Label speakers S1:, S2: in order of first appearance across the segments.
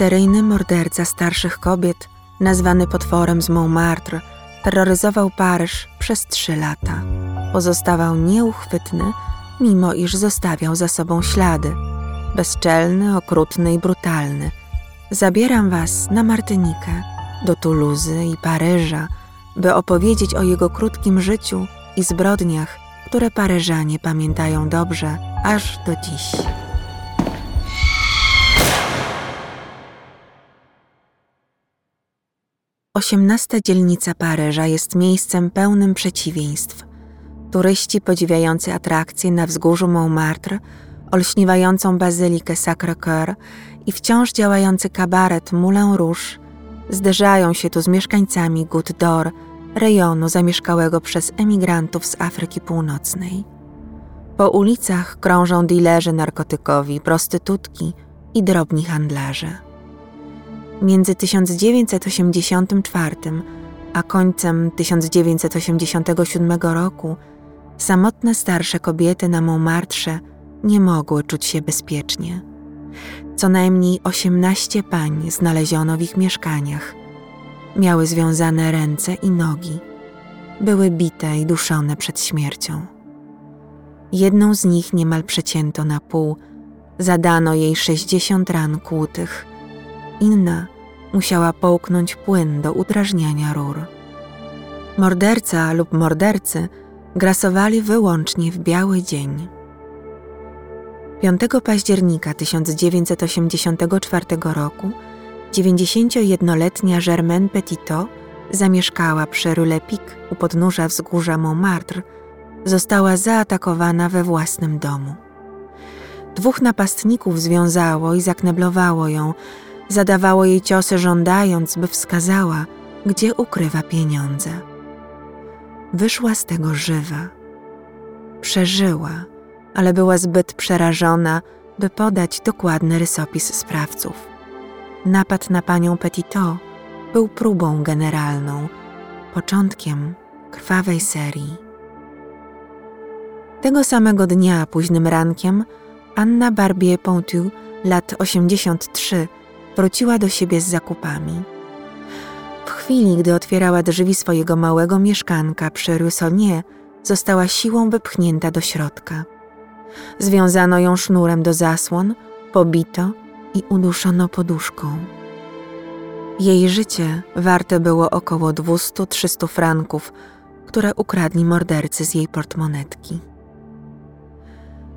S1: Seryjny morderca starszych kobiet, nazwany potworem z Montmartre, terroryzował Paryż przez trzy lata. Pozostawał nieuchwytny, mimo iż zostawiał za sobą ślady. Bezczelny, okrutny i brutalny. Zabieram was na Martynikę, do Tuluzy i Paryża, by opowiedzieć o jego krótkim życiu i zbrodniach, które Paryżanie pamiętają dobrze aż do dziś. Osiemnasta dzielnica Paryża jest miejscem pełnym przeciwieństw. Turyści podziwiający atrakcje na wzgórzu Montmartre, olśniewającą bazylikę Sacré-Cœur i wciąż działający kabaret Moulin Rouge zderzają się tu z mieszkańcami Goutte d'Or, rejonu zamieszkałego przez emigrantów z Afryki Północnej. Po ulicach krążą dilerzy narkotykowi, prostytutki i drobni handlarze. Między 1984 a końcem 1987 roku samotne starsze kobiety na Montmartre nie mogły czuć się bezpiecznie. Co najmniej 18 pań znaleziono w ich mieszkaniach. Miały związane ręce i nogi. Były bite i duszone przed śmiercią. Jedną z nich niemal przecięto na pół, zadano jej 60 ran kłutych. Inna musiała połknąć płyn do udrażniania rur. Morderca lub mordercy grasowali wyłącznie w biały dzień. 5 października 1984 roku 91-letnia Germaine Petitot zamieszkała przy Rue u podnóża wzgórza Montmartre, została zaatakowana we własnym domu. Dwóch napastników związało i zakneblowało ją, zadawało jej ciosy, żądając, by wskazała, gdzie ukrywa pieniądze. Wyszła z tego żywa. Przeżyła, ale była zbyt przerażona, by podać dokładny rysopis sprawców. Napad na panią Petitot był próbą generalną, początkiem krwawej serii. Tego samego dnia, późnym rankiem, Anna Barbier-Pontu, lat 83, wróciła do siebie z zakupami. W chwili, gdy otwierała drzwi swojego małego mieszkanka przy Russonie, została siłą wypchnięta do środka. Związano ją sznurem do zasłon, pobito i uduszono poduszką. Jej życie warte było około 200-300 franków, które ukradli mordercy z jej portmonetki.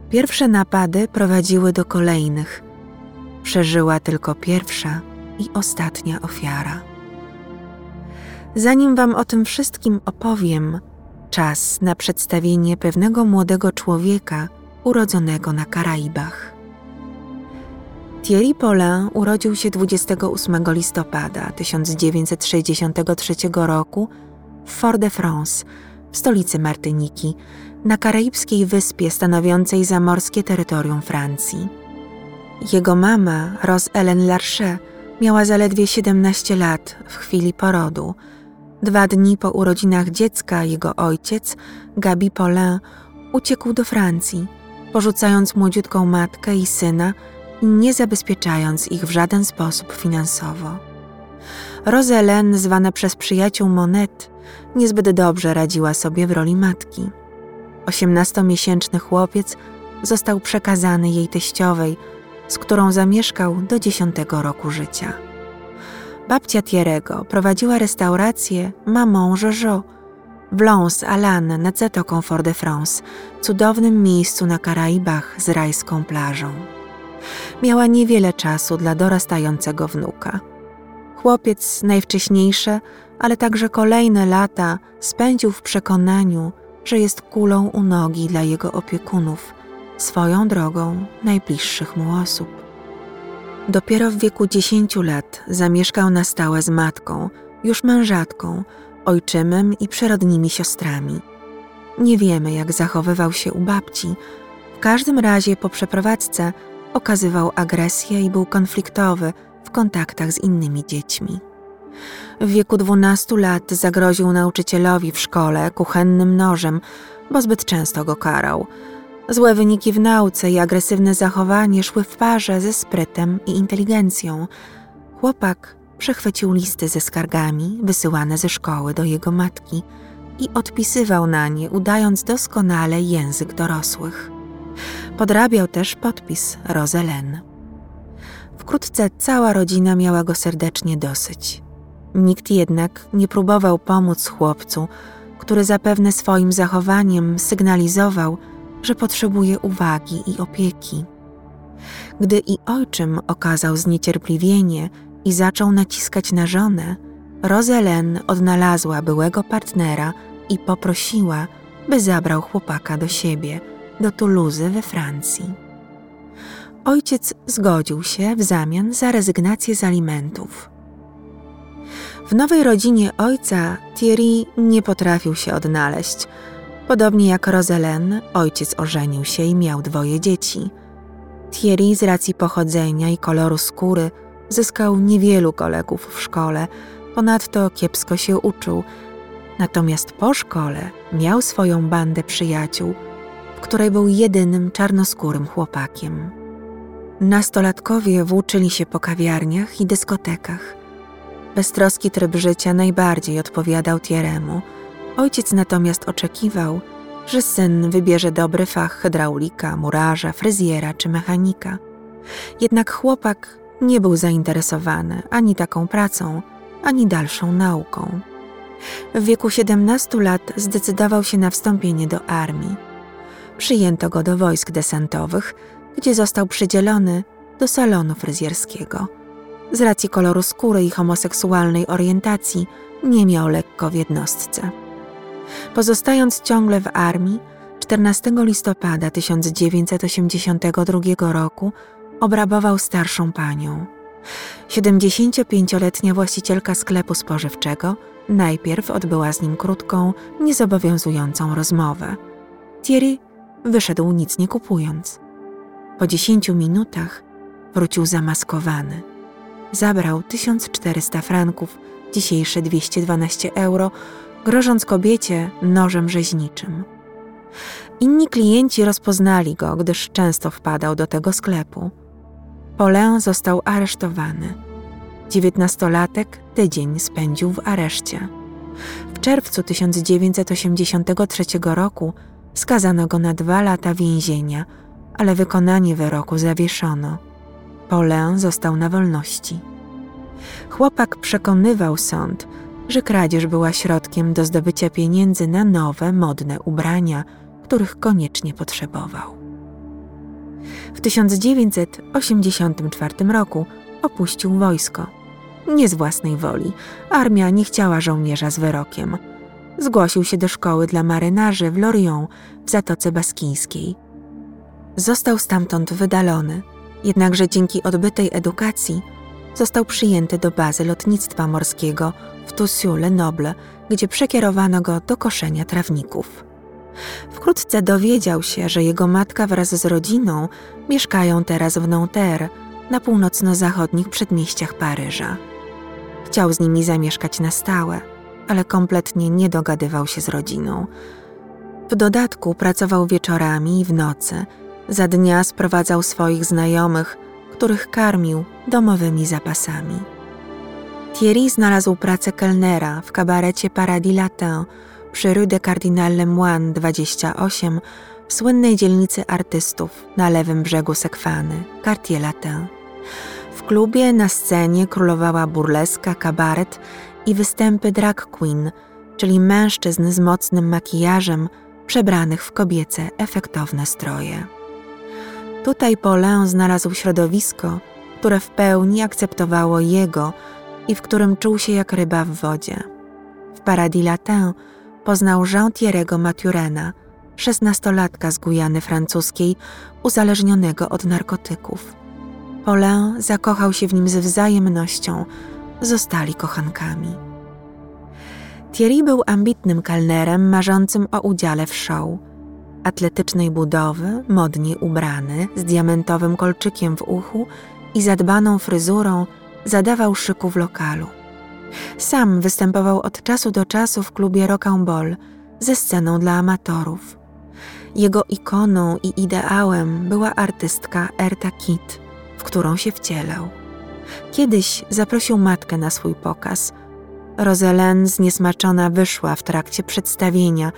S1: Pierwsze napady prowadziły do kolejnych. Przeżyła tylko pierwsza i ostatnia ofiara. Zanim Wam o tym wszystkim opowiem, czas na przedstawienie pewnego młodego człowieka urodzonego na Karaibach. Thierry Paulin urodził się 28 listopada 1963 roku w Fort-de-France, w stolicy Martyniki, na karaibskiej wyspie stanowiącej zamorskie terytorium Francji. Jego mama, Rose Hélène Larcher, miała zaledwie 17 lat w chwili porodu. Dwa dni po urodzinach dziecka jego ojciec, Gabi Paulin, uciekł do Francji, porzucając młodziutką matkę i syna i nie zabezpieczając ich w żaden sposób finansowo. Roselen, zwana przez przyjaciół Monet, niezbyt dobrze radziła sobie w roli matki. Osiemnastomiesięczny chłopiec został przekazany jej teściowej, z którą zamieszkał do dziesiątego roku życia. Babcia Thierry'ego prowadziła restaurację Maman Jojo w Lons Alan nad Zatoką Fort-de-France, cudownym miejscu na Karaibach z rajską plażą. Miała niewiele czasu dla dorastającego wnuka. Chłopiec najwcześniejsze, ale także kolejne lata spędził w przekonaniu, że jest kulą u nogi dla jego opiekunów, swoją drogą najbliższych mu osób. Dopiero w wieku dziesięciu lat zamieszkał na stałe z matką, już mężatką, ojczymem i przyrodnimi siostrami. Nie wiemy, jak zachowywał się u babci. W każdym razie po przeprowadzce okazywał agresję i był konfliktowy w kontaktach z innymi dziećmi. W wieku 12 lat zagroził nauczycielowi w szkole kuchennym nożem, bo zbyt często go karał. Złe wyniki w nauce i agresywne zachowanie szły w parze ze sprytem i inteligencją. Chłopak przechwycił listy ze skargami wysyłane ze szkoły do jego matki i odpisywał na nie, udając doskonale język dorosłych. Podrabiał też podpis Roselen. Wkrótce cała rodzina miała go serdecznie dosyć. Nikt jednak nie próbował pomóc chłopcu, który zapewne swoim zachowaniem sygnalizował, że potrzebuje uwagi i opieki. Gdy i ojczym okazał zniecierpliwienie i zaczął naciskać na żonę, Roselen odnalazła byłego partnera i poprosiła, by zabrał chłopaka do siebie, do Toulouse we Francji. Ojciec zgodził się w zamian za rezygnację z alimentów. W nowej rodzinie ojca Thierry nie potrafił się odnaleźć. Podobnie jak Roselen, ojciec ożenił się i miał dwoje dzieci. Thierry z racji pochodzenia i koloru skóry zyskał niewielu kolegów w szkole, ponadto kiepsko się uczył. Natomiast po szkole miał swoją bandę przyjaciół, w której był jedynym czarnoskórym chłopakiem. Nastolatkowie włóczyli się po kawiarniach i dyskotekach. Beztroski tryb życia najbardziej odpowiadał Tieremu. Ojciec natomiast oczekiwał, że syn wybierze dobry fach hydraulika, murarza, fryzjera czy mechanika. Jednak chłopak nie był zainteresowany ani taką pracą, ani dalszą nauką. W wieku 17 lat zdecydował się na wstąpienie do armii. Przyjęto go do wojsk desantowych, gdzie został przydzielony do salonu fryzjerskiego. Z racji koloru skóry i homoseksualnej orientacji nie miał lekko w jednostce. Pozostając ciągle w armii, 14 listopada 1982 roku obrabował starszą panią. 75-letnia właścicielka sklepu spożywczego najpierw odbyła z nim krótką, niezobowiązującą rozmowę. Thierry wyszedł nic nie kupując. Po 10 minutach wrócił zamaskowany. Zabrał 1400 franków, dzisiejsze 212 euro, grożąc kobiecie nożem rzeźniczym. Inni klienci rozpoznali go, gdyż często wpadał do tego sklepu. Paulin został aresztowany. Dziewiętnastolatek tydzień spędził w areszcie. W czerwcu 1983 roku skazano go na dwa lata więzienia, ale wykonanie wyroku zawieszono. Paulin został na wolności. Chłopak przekonywał sąd, że kradzież była środkiem do zdobycia pieniędzy na nowe, modne ubrania, których koniecznie potrzebował. W 1984 roku opuścił wojsko. Nie z własnej woli. Armia nie chciała żołnierza z wyrokiem. Zgłosił się do szkoły dla marynarzy w Lorient w Zatoce Baskińskiej. Został stamtąd wydalony, jednakże dzięki odbytej edukacji został przyjęty do bazy lotnictwa morskiego w Toussaint-le-Noble, gdzie przekierowano go do koszenia trawników. Wkrótce dowiedział się, że jego matka wraz z rodziną mieszkają teraz w Nanterre, na północno-zachodnich przedmieściach Paryża. Chciał z nimi zamieszkać na stałe, ale kompletnie nie dogadywał się z rodziną. W dodatku pracował wieczorami i w nocy. Za dnia sprowadzał swoich znajomych, których karmił domowymi zapasami. Thierry znalazł pracę kelnera w kabarecie Paradis Latin przy Rue de Cardinal Lemoine 28 w słynnej dzielnicy artystów na lewym brzegu Sekwany, Quartier Latin. W klubie na scenie królowała burleska, kabaret i występy drag queen, czyli mężczyzn z mocnym makijażem, przebranych w kobiece efektowne stroje. Tutaj Paulin znalazł środowisko, które w pełni akceptowało jego i w którym czuł się jak ryba w wodzie. W Paradis Latin poznał Jean-Thierry'ego Maturena, szesnastolatka z Gujany francuskiej, uzależnionego od narkotyków. Paulin zakochał się w nim ze wzajemnością, zostali kochankami. Thierry był ambitnym kelnerem marzącym o udziale w show. Atletycznej budowy, modnie ubrany, z diamentowym kolczykiem w uchu i zadbaną fryzurą, zadawał szyku w lokalu. Sam występował od czasu do czasu w klubie Rocambole ze sceną dla amatorów. Jego ikoną i ideałem była artystka Erta Kitt, w którą się wcielał. Kiedyś zaprosił matkę na swój pokaz. Roselen zniesmaczona wyszła w trakcie przedstawienia,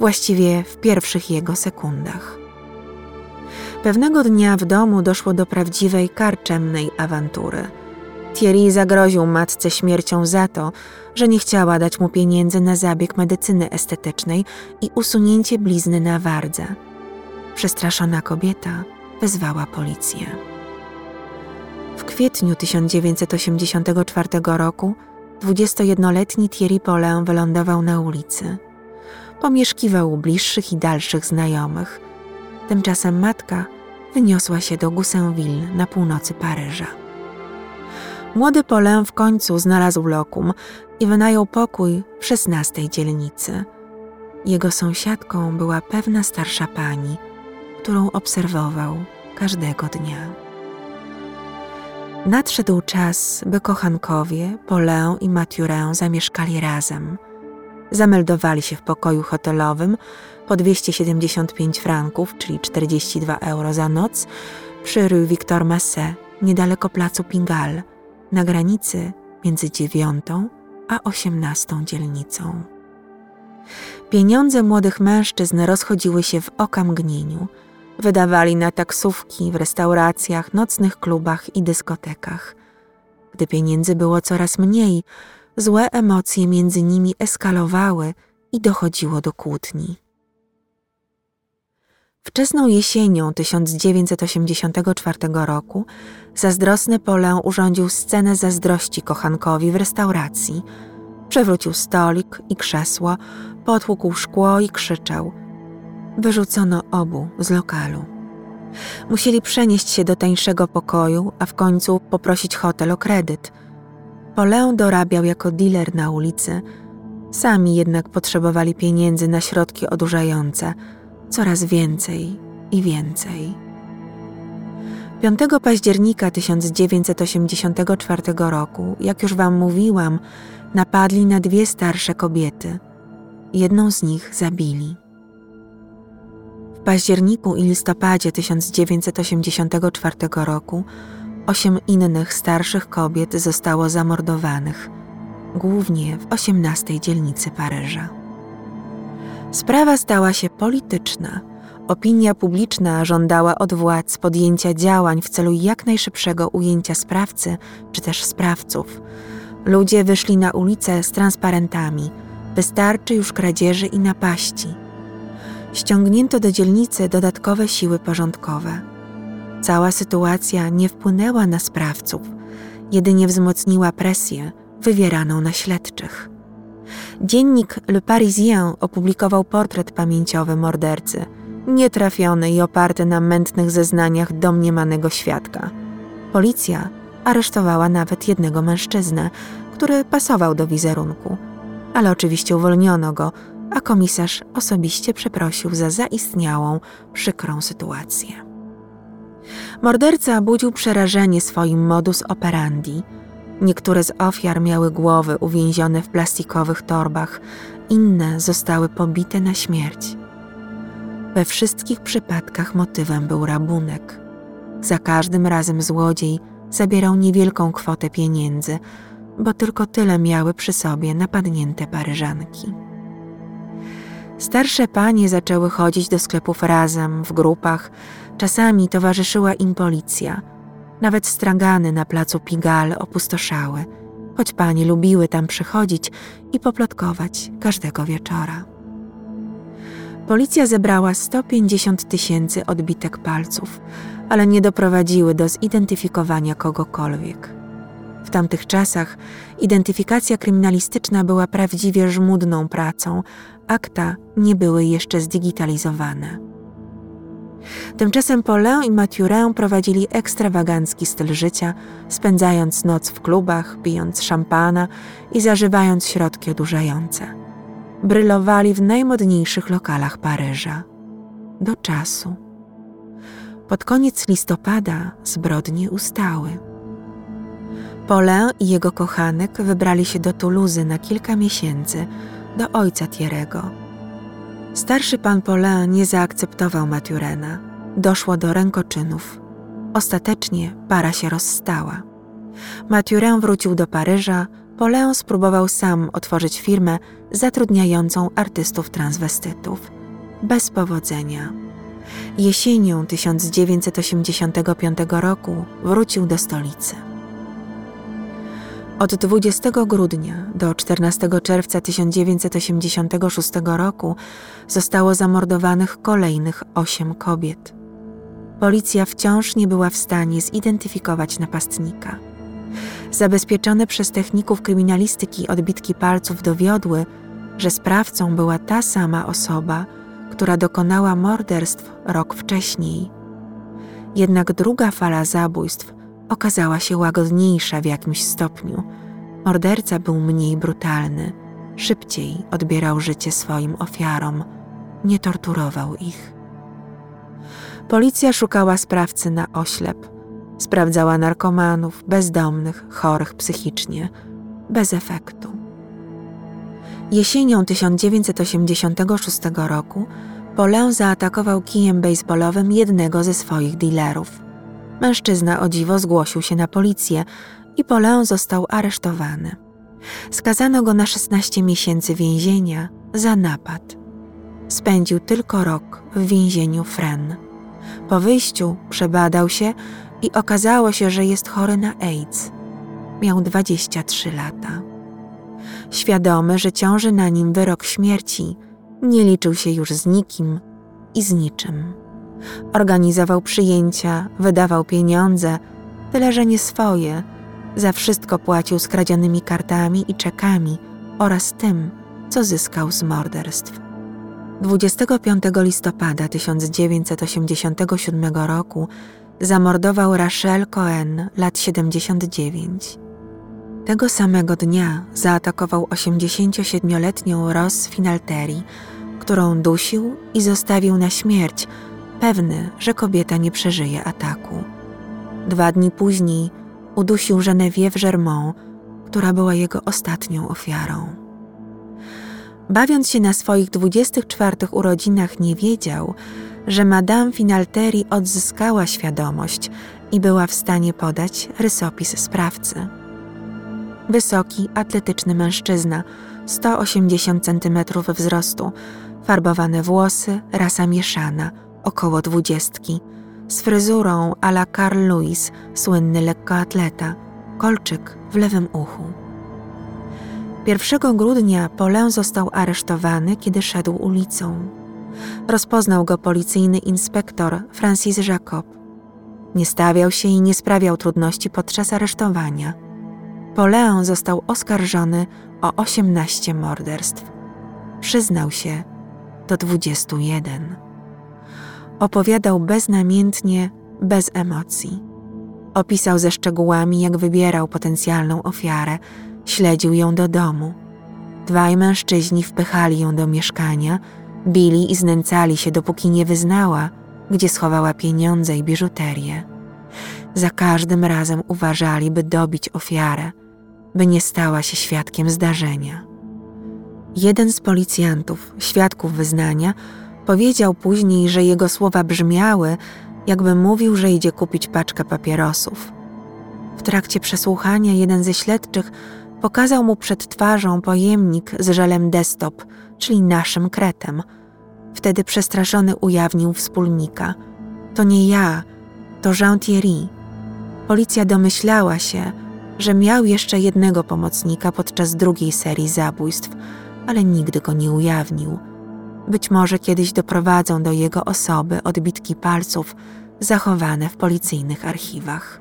S1: właściwie w pierwszych jego sekundach. Pewnego dnia w domu doszło do prawdziwej karczemnej awantury. Thierry zagroził matce śmiercią za to, że nie chciała dać mu pieniędzy na zabieg medycyny estetycznej i usunięcie blizny na wardze. Przestraszona kobieta wezwała policję. W kwietniu 1984 roku 21-letni Thierry Paulin wylądował na ulicy. Pomieszkiwał u bliższych i dalszych znajomych. Tymczasem matka wyniosła się do Goussainville na północy Paryża. Młody Paulin w końcu znalazł lokum i wynajął pokój w szesnastej dzielnicy. Jego sąsiadką była pewna starsza pani, którą obserwował każdego dnia. Nadszedł czas, by kochankowie, Paulin i Mathurin zamieszkali razem. Zameldowali się w pokoju hotelowym po 275 franków, czyli 42 euro za noc, przy Rue Victor Massé, niedaleko placu Pingal, na granicy między dziewiątą a osiemnastą dzielnicą. Pieniądze młodych mężczyzn rozchodziły się w okamgnieniu. Wydawali na taksówki w restauracjach, nocnych klubach i dyskotekach. Gdy pieniędzy było coraz mniej, złe emocje między nimi eskalowały i dochodziło do kłótni. Wczesną jesienią 1984 roku zazdrosny Polę urządził scenę zazdrości kochankowi w restauracji. Przewrócił stolik i krzesło, potłukł szkło i krzyczał. Wyrzucono obu z lokalu. Musieli przenieść się do tańszego pokoju, a w końcu poprosić hotel o kredyt. Polę dorabiał jako dealer na ulicy. Sami jednak potrzebowali pieniędzy na środki odurzające – coraz więcej i więcej. 5 października 1984 roku, jak już Wam mówiłam, napadli na dwie starsze kobiety. Jedną z nich zabili. W październiku i listopadzie 1984 roku osiem innych starszych kobiet zostało zamordowanych, głównie w 18 dzielnicy Paryża. Sprawa stała się polityczna. Opinia publiczna żądała od władz podjęcia działań w celu jak najszybszego ujęcia sprawcy czy też sprawców. Ludzie wyszli na ulicę z transparentami. Wystarczy już kradzieży i napaści. Ściągnięto do dzielnicy dodatkowe siły porządkowe. Cała sytuacja nie wpłynęła na sprawców, jedynie wzmocniła presję wywieraną na śledczych. Dziennik Le Parisien opublikował portret pamięciowy mordercy, nietrafiony i oparty na mętnych zeznaniach domniemanego świadka. Policja aresztowała nawet jednego mężczyznę, który pasował do wizerunku, ale oczywiście uwolniono go, a komisarz osobiście przeprosił za zaistniałą, przykrą sytuację. Morderca budził przerażenie swoim modus operandi – Niektóre z ofiar miały głowy uwięzione w plastikowych torbach, inne zostały pobite na śmierć. We wszystkich przypadkach motywem był rabunek. Za każdym razem złodziej zabierał niewielką kwotę pieniędzy, bo tylko tyle miały przy sobie napadnięte paryżanki. Starsze panie zaczęły chodzić do sklepów razem, w grupach, czasami towarzyszyła im policja – nawet stragany na placu Pigal opustoszały, choć panie lubiły tam przychodzić i poplotkować każdego wieczora. Policja zebrała 150 tysięcy odbitek palców, ale nie doprowadziły do zidentyfikowania kogokolwiek. W tamtych czasach identyfikacja kryminalistyczna była prawdziwie żmudną pracą, akta nie były jeszcze zdigitalizowane. Tymczasem Paulin i Mathurin prowadzili ekstrawagancki styl życia, spędzając noc w klubach, pijąc szampana i zażywając środki odurzające. Brylowali w najmodniejszych lokalach Paryża. Do czasu. Pod koniec listopada zbrodnie ustały. Paulin i jego kochanek wybrali się do Toulouse na kilka miesięcy, do ojca Thierry'ego Starszy pan Paulin nie zaakceptował Maturena. Doszło do rękoczynów. Ostatecznie para się rozstała. Mathurin wrócił do Paryża, Poleon spróbował sam otworzyć firmę zatrudniającą artystów transwestytów. Bez powodzenia. Jesienią 1985 roku wrócił do stolicy. Od 20 grudnia do 14 czerwca 1986 roku zostało zamordowanych kolejnych osiem kobiet. Policja wciąż nie była w stanie zidentyfikować napastnika. Zabezpieczone przez techników kryminalistyki odbitki palców dowiodły, że sprawcą była ta sama osoba, która dokonała morderstw rok wcześniej. Jednak druga fala zabójstw okazała się łagodniejsza w jakimś stopniu. Morderca był mniej brutalny, szybciej odbierał życie swoim ofiarom, nie torturował ich. Policja szukała sprawcy na oślep. Sprawdzała narkomanów, bezdomnych, chorych psychicznie, bez efektu. Jesienią 1986 roku Polę zaatakował kijem baseballowym jednego ze swoich dealerów. Mężczyzna o dziwo zgłosił się na policję i Polę został aresztowany. Skazano go na 16 miesięcy więzienia za napad. Spędził tylko rok w więzieniu Fren. Po wyjściu przebadał się i okazało się, że jest chory na AIDS. Miał 23 lata. Świadomy, że ciąży na nim wyrok śmierci, nie liczył się już z nikim i z niczym. Organizował przyjęcia, wydawał pieniądze, tyle że nie swoje. Za wszystko płacił skradzionymi kartami i czekami oraz tym, co zyskał z morderstw. 25 listopada 1987 roku zamordował Rachel Cohen, lat 79. Tego samego dnia zaatakował 87-letnią Ross Finalteri, którą dusił i zostawił na śmierć, pewny, że kobieta nie przeżyje ataku. Dwa dni później udusił Geneviève Germont, która była jego ostatnią ofiarą. Bawiąc się na swoich 24 urodzinach, nie wiedział, że Madame Finalteri odzyskała świadomość i była w stanie podać rysopis sprawcy. Wysoki, atletyczny mężczyzna, 180 cm wzrostu, farbowane włosy, rasa mieszana, około dwudziestki, z fryzurą a la Carl Lewis, słynny lekkoatleta, kolczyk w lewym uchu. 1 grudnia Polę został aresztowany, kiedy szedł ulicą. Rozpoznał go policyjny inspektor Francis Jacob. Nie stawiał się i nie sprawiał trudności podczas aresztowania. Poleon został oskarżony o 18 morderstw. Przyznał się do 21. Opowiadał beznamiętnie, bez emocji. Opisał ze szczegółami, jak wybierał potencjalną ofiarę, śledził ją do domu. Dwaj mężczyźni wpychali ją do mieszkania, bili i znęcali się, dopóki nie wyznała, gdzie schowała pieniądze i biżuterię. Za każdym razem uważali, by dobić ofiarę, by nie stała się świadkiem zdarzenia. Jeden z policjantów, świadków wyznania, powiedział później, że jego słowa brzmiały, jakby mówił, że idzie kupić paczkę papierosów. W trakcie przesłuchania jeden ze śledczych pokazał mu przed twarzą pojemnik z żelem desktop, czyli naszym kretem. Wtedy przestraszony ujawnił wspólnika. To nie ja, to Jean Thierry. Policja domyślała się, że miał jeszcze jednego pomocnika podczas drugiej serii zabójstw, ale nigdy go nie ujawnił. Być może kiedyś doprowadzą do jego osoby odbitki palców zachowane w policyjnych archiwach.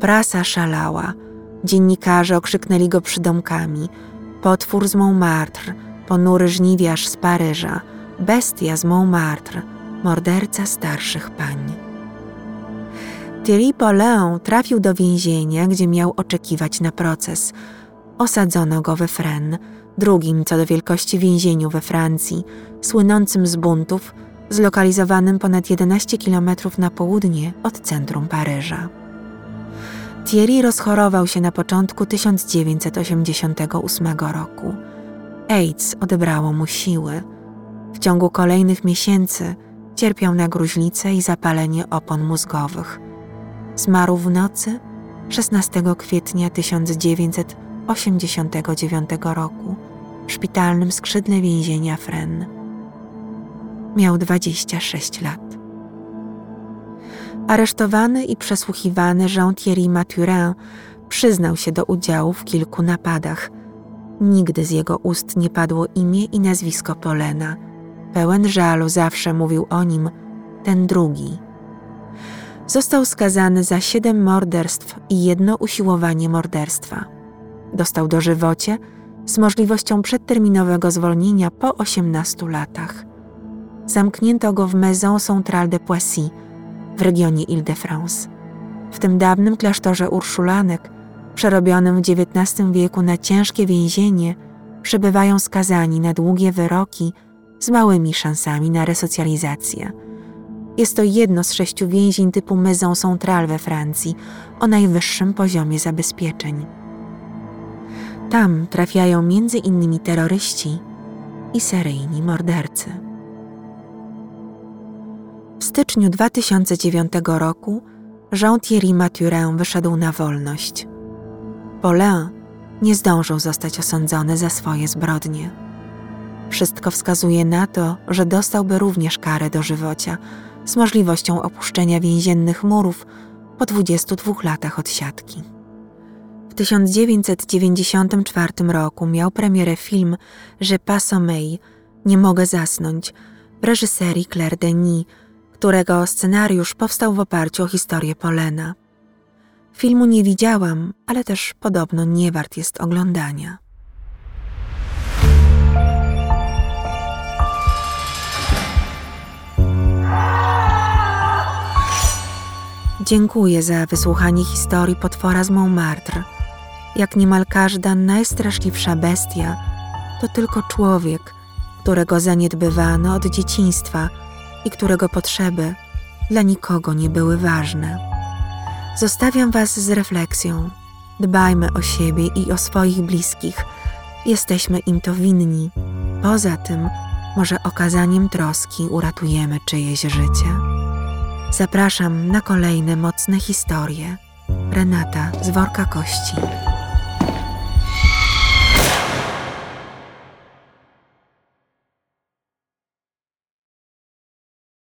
S1: Prasa szalała. Dziennikarze okrzyknęli go przydomkami. Potwór z Montmartre, ponury żniwiarz z Paryża, bestia z Montmartre, morderca starszych pań. Thierry Paulin trafił do więzienia, gdzie miał oczekiwać na proces. Osadzono go we Fresnes, drugim co do wielkości więzieniu we Francji, słynącym z buntów, zlokalizowanym ponad 11 km na południe od centrum Paryża. Thierry rozchorował się na początku 1988 roku. AIDS odebrało mu siły. W ciągu kolejnych miesięcy cierpiał na gruźlicę i zapalenie opon mózgowych. Zmarł w nocy 16 kwietnia 1989 roku w szpitalnym skrzydle więzienia Fren. Miał 26 lat. Aresztowany i przesłuchiwany Jean-Thierry Mathurin przyznał się do udziału w kilku napadach. Nigdy z jego ust nie padło imię i nazwisko Polena. Pełen żalu zawsze mówił o nim ten drugi. Został skazany za siedem morderstw i jedno usiłowanie morderstwa. Dostał dożywocie z możliwością przedterminowego zwolnienia po 18 latach. Zamknięto go w Maison Centrale de Poissy w regionie Ile-de-France. W tym dawnym klasztorze Urszulanek, przerobionym w XIX wieku na ciężkie więzienie, przebywają skazani na długie wyroki z małymi szansami na resocjalizację. Jest to jedno z sześciu więzień typu Maison Centrale we Francji o najwyższym poziomie zabezpieczeń. Tam trafiają między innymi terroryści i seryjni mordercy. W styczniu 2009 roku Jean-Thierry Mathurin wyszedł na wolność. Paulin nie zdążył zostać osądzony za swoje zbrodnie. Wszystko wskazuje na to, że dostałby również karę dożywocia z możliwością opuszczenia więziennych murów po 22 latach odsiadki. W 1994 roku miał premierę film Je pas sommeil, Nie mogę zasnąć, w reżyserii Claire Denis, którego scenariusz powstał w oparciu o historię Polena. Filmu nie widziałam, ale też podobno nie wart jest oglądania. Dziękuję za wysłuchanie historii potwora z Montmartre. Jak niemal każda najstraszliwsza bestia, to tylko człowiek, którego zaniedbywano od dzieciństwa i którego potrzeby dla nikogo nie były ważne. Zostawiam Was z refleksją. Dbajmy o siebie i o swoich bliskich. Jesteśmy im to winni. Poza tym, może okazaniem troski uratujemy czyjeś życie. Zapraszam na kolejne mocne historie. Renata z worka kości.